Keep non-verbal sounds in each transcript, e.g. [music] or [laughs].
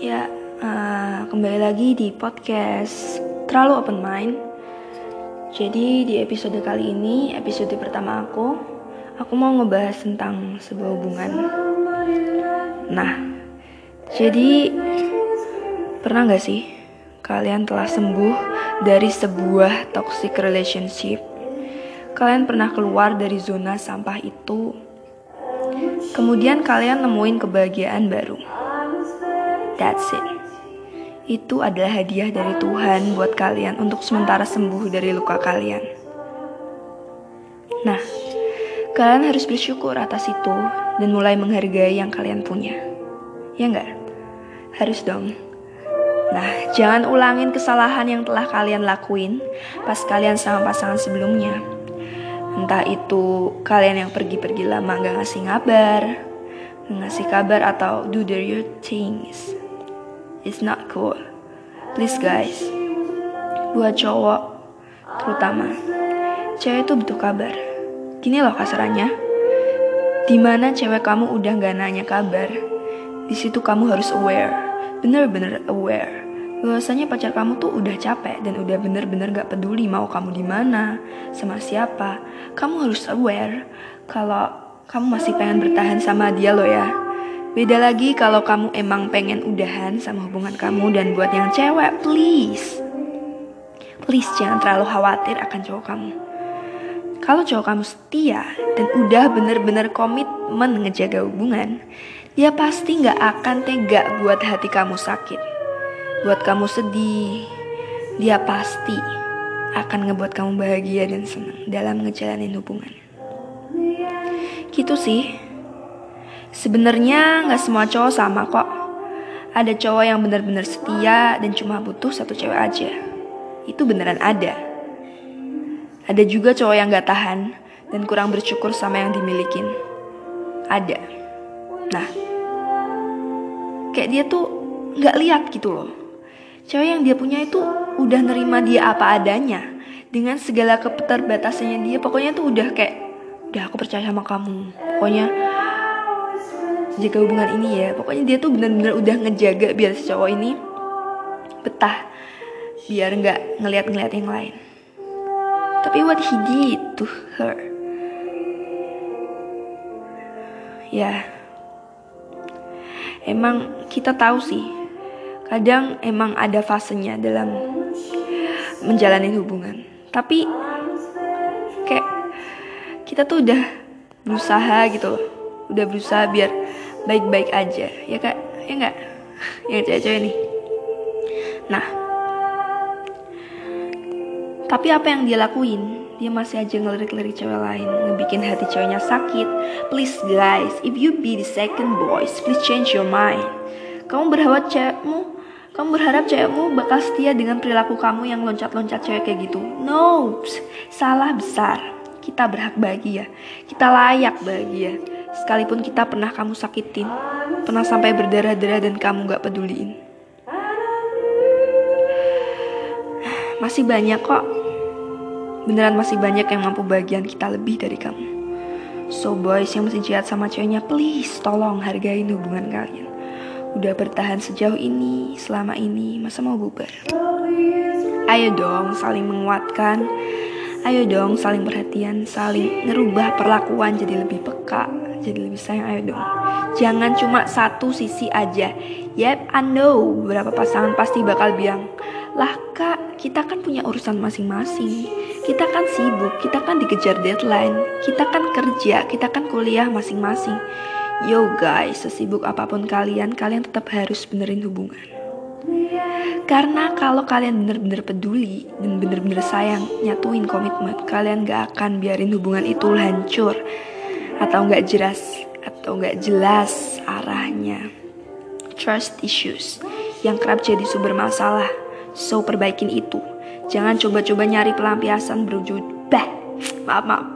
Ya, uh, kembali lagi di podcast Terlalu Open Mind. Jadi di episode kali ini, episode pertama aku, aku mau ngebahas tentang sebuah hubungan. Nah, jadi pernah gak sih kalian telah sembuh dari sebuah toxic relationship? Kalian pernah keluar dari zona sampah itu? Kemudian kalian nemuin kebahagiaan baru. That's it. Itu adalah hadiah dari Tuhan buat kalian untuk sementara sembuh dari luka kalian. Nah, kalian harus bersyukur atas itu dan mulai menghargai yang kalian punya. Ya enggak? Harus dong. Nah, jangan ulangin kesalahan yang telah kalian lakuin pas kalian sama pasangan sebelumnya. Entah itu kalian yang pergi-pergi lama gak ngasih kabar, ngasih kabar atau do the your things. It's not cool. Please guys, buat cowok terutama, cewek itu butuh kabar. Gini loh kasarannya, di mana cewek kamu udah gak nanya kabar, di situ kamu harus aware, bener-bener aware bahwasanya pacar kamu tuh udah capek dan udah bener-bener gak peduli mau kamu di mana, sama siapa. Kamu harus aware kalau kamu masih pengen bertahan sama dia loh ya. Beda lagi kalau kamu emang pengen udahan sama hubungan kamu dan buat yang cewek, please. Please jangan terlalu khawatir akan cowok kamu. Kalau cowok kamu setia dan udah bener-bener komitmen ngejaga hubungan, dia pasti gak akan tega buat hati kamu sakit buat kamu sedih. Dia pasti akan ngebuat kamu bahagia dan senang dalam ngejalanin hubungan. Gitu sih. Sebenarnya nggak semua cowok sama kok. Ada cowok yang benar-benar setia dan cuma butuh satu cewek aja. Itu beneran ada. Ada juga cowok yang nggak tahan dan kurang bersyukur sama yang dimilikin. Ada. Nah, kayak dia tuh nggak lihat gitu loh Cewek yang dia punya itu udah nerima dia apa adanya dengan segala keterbatasannya dia. Pokoknya tuh udah kayak udah aku percaya sama kamu. Pokoknya jaga hubungan ini ya. Pokoknya dia tuh benar-benar udah ngejaga biar si cowok ini betah biar nggak ngeliat-ngeliat yang lain. Tapi what he did to her? Ya, emang kita tahu sih kadang emang ada fasenya dalam menjalani hubungan tapi kayak kita tuh udah berusaha gitu loh udah berusaha biar baik-baik aja ya kak ya nggak yang cewek-cewek nih nah tapi apa yang dia lakuin dia masih aja ngelirik-lirik cewek lain ngebikin hati ceweknya sakit please guys if you be the second boys please change your mind kamu berharap cewekmu kamu berharap cewekmu bakal setia dengan perilaku kamu yang loncat-loncat cewek kayak gitu. No, salah besar. Kita berhak bahagia. Kita layak bahagia. Sekalipun kita pernah kamu sakitin, pernah sampai berdarah-darah dan kamu gak peduliin. Masih banyak kok. Beneran masih banyak yang mampu bagian kita lebih dari kamu. So boys yang masih jahat sama ceweknya, please tolong hargain hubungan kalian udah bertahan sejauh ini, selama ini, masa mau bubar? Ayo dong saling menguatkan, ayo dong saling perhatian, saling ngerubah perlakuan jadi lebih peka, jadi lebih sayang, ayo dong. Jangan cuma satu sisi aja. Yep, I know beberapa pasangan pasti bakal bilang, lah kak, kita kan punya urusan masing-masing. Kita kan sibuk, kita kan dikejar deadline, kita kan kerja, kita kan kuliah masing-masing. Yo guys, sesibuk apa pun kalian, kalian tetap harus benerin hubungan. Karena kalau kalian bener-bener peduli dan bener-bener sayang nyatuin komitmen, kalian gak akan biarin hubungan itu hancur atau gak jelas atau gak jelas arahnya. Trust issues yang kerap jadi sumber masalah, so perbaikin itu. Jangan coba-coba nyari pelampiasan berwujud bah, maaf maaf.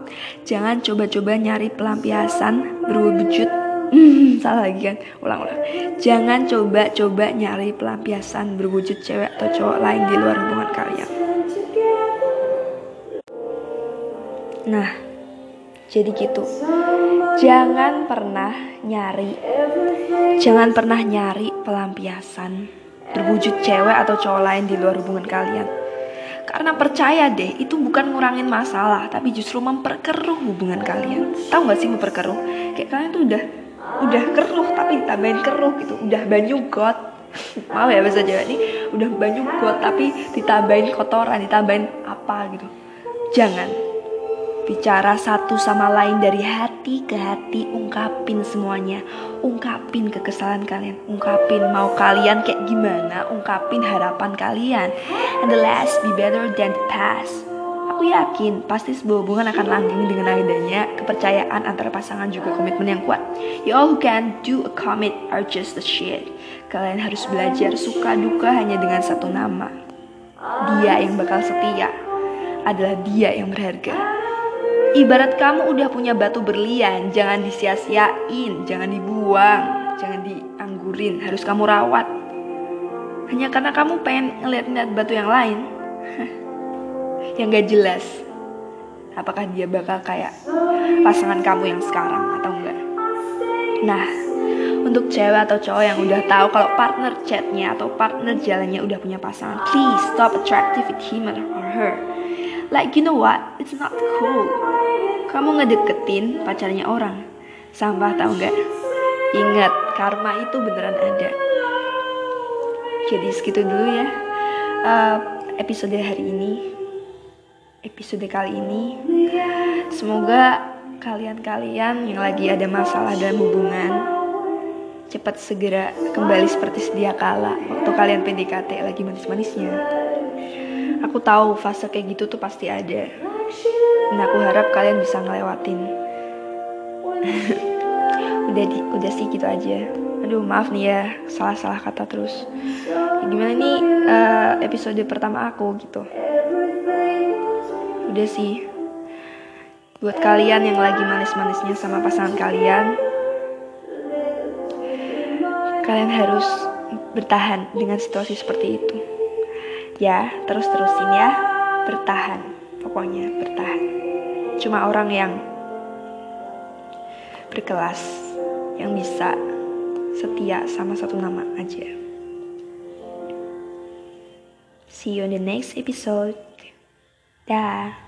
Jangan coba-coba nyari pelampiasan berwujud Hmm, [laughs] salah lagi kan ulang-ulang jangan coba-coba nyari pelampiasan berwujud cewek atau cowok lain di luar hubungan kalian nah Jadi gitu. Jangan pernah nyari Jangan pernah nyari pelampiasan Berwujud cewek atau cowok lain di luar hubungan kalian. Karena percaya deh itu bukan ngurangin masalah Tapi justru memperkeruh hubungan kalian. Tahu gak sih memperkeruh? Kayak kalian tuh udah Udah keruh tapi ditambahin keruh gitu. Udah banyu got [laughs] Maaf ya bahasa Jawa ini. Udah banyu got tapi ditambahin kotoran Ditambahin apa gitu. Jangan Bicara satu sama lain dari hati ke hati, ungkapin semuanya. Ungkapin kekesalan kalian, ungkapin mau kalian kayak gimana, ungkapin harapan kalian. And the last be better than the past. Aku yakin pasti sebuah hubungan akan langgeng dengan adanya kepercayaan antara pasangan juga komitmen yang kuat. You all who can do a commit are just the shit. Kalian harus belajar suka duka hanya dengan satu nama. Dia yang bakal setia adalah dia yang berharga. Ibarat kamu udah punya batu berlian, jangan disia-siain, jangan dibuang, jangan dianggurin, harus kamu rawat. Hanya karena kamu pengen ngeliat-ngeliat batu yang lain, [laughs] yang gak jelas. Apakah dia bakal kayak pasangan kamu yang sekarang atau enggak? Nah, untuk cewek atau cowok yang udah tahu kalau partner chatnya atau partner jalannya udah punya pasangan, please stop attractive with him or her. Like you know what? It's not cool. Kamu ngedeketin pacarnya orang. Sampah tau nggak? Ingat, karma itu beneran ada. Jadi segitu dulu ya uh, episode hari ini. Episode kali ini. Semoga kalian-kalian yang lagi ada masalah dalam hubungan cepat segera kembali seperti sedia kala waktu kalian PDKT lagi manis-manisnya. Aku tahu fase kayak gitu tuh pasti ada. Dan aku harap kalian bisa ngelewatin. [laughs] udah di, udah sih gitu aja. Aduh maaf nih ya salah-salah kata terus. Ya, gimana nih uh, episode pertama aku gitu. Udah sih. Buat kalian yang lagi manis-manisnya sama pasangan kalian, kalian harus bertahan dengan situasi seperti itu. Ya, terus-terusin ya, bertahan. Pokoknya bertahan. Cuma orang yang berkelas yang bisa setia sama satu nama aja. See you in the next episode. Dah.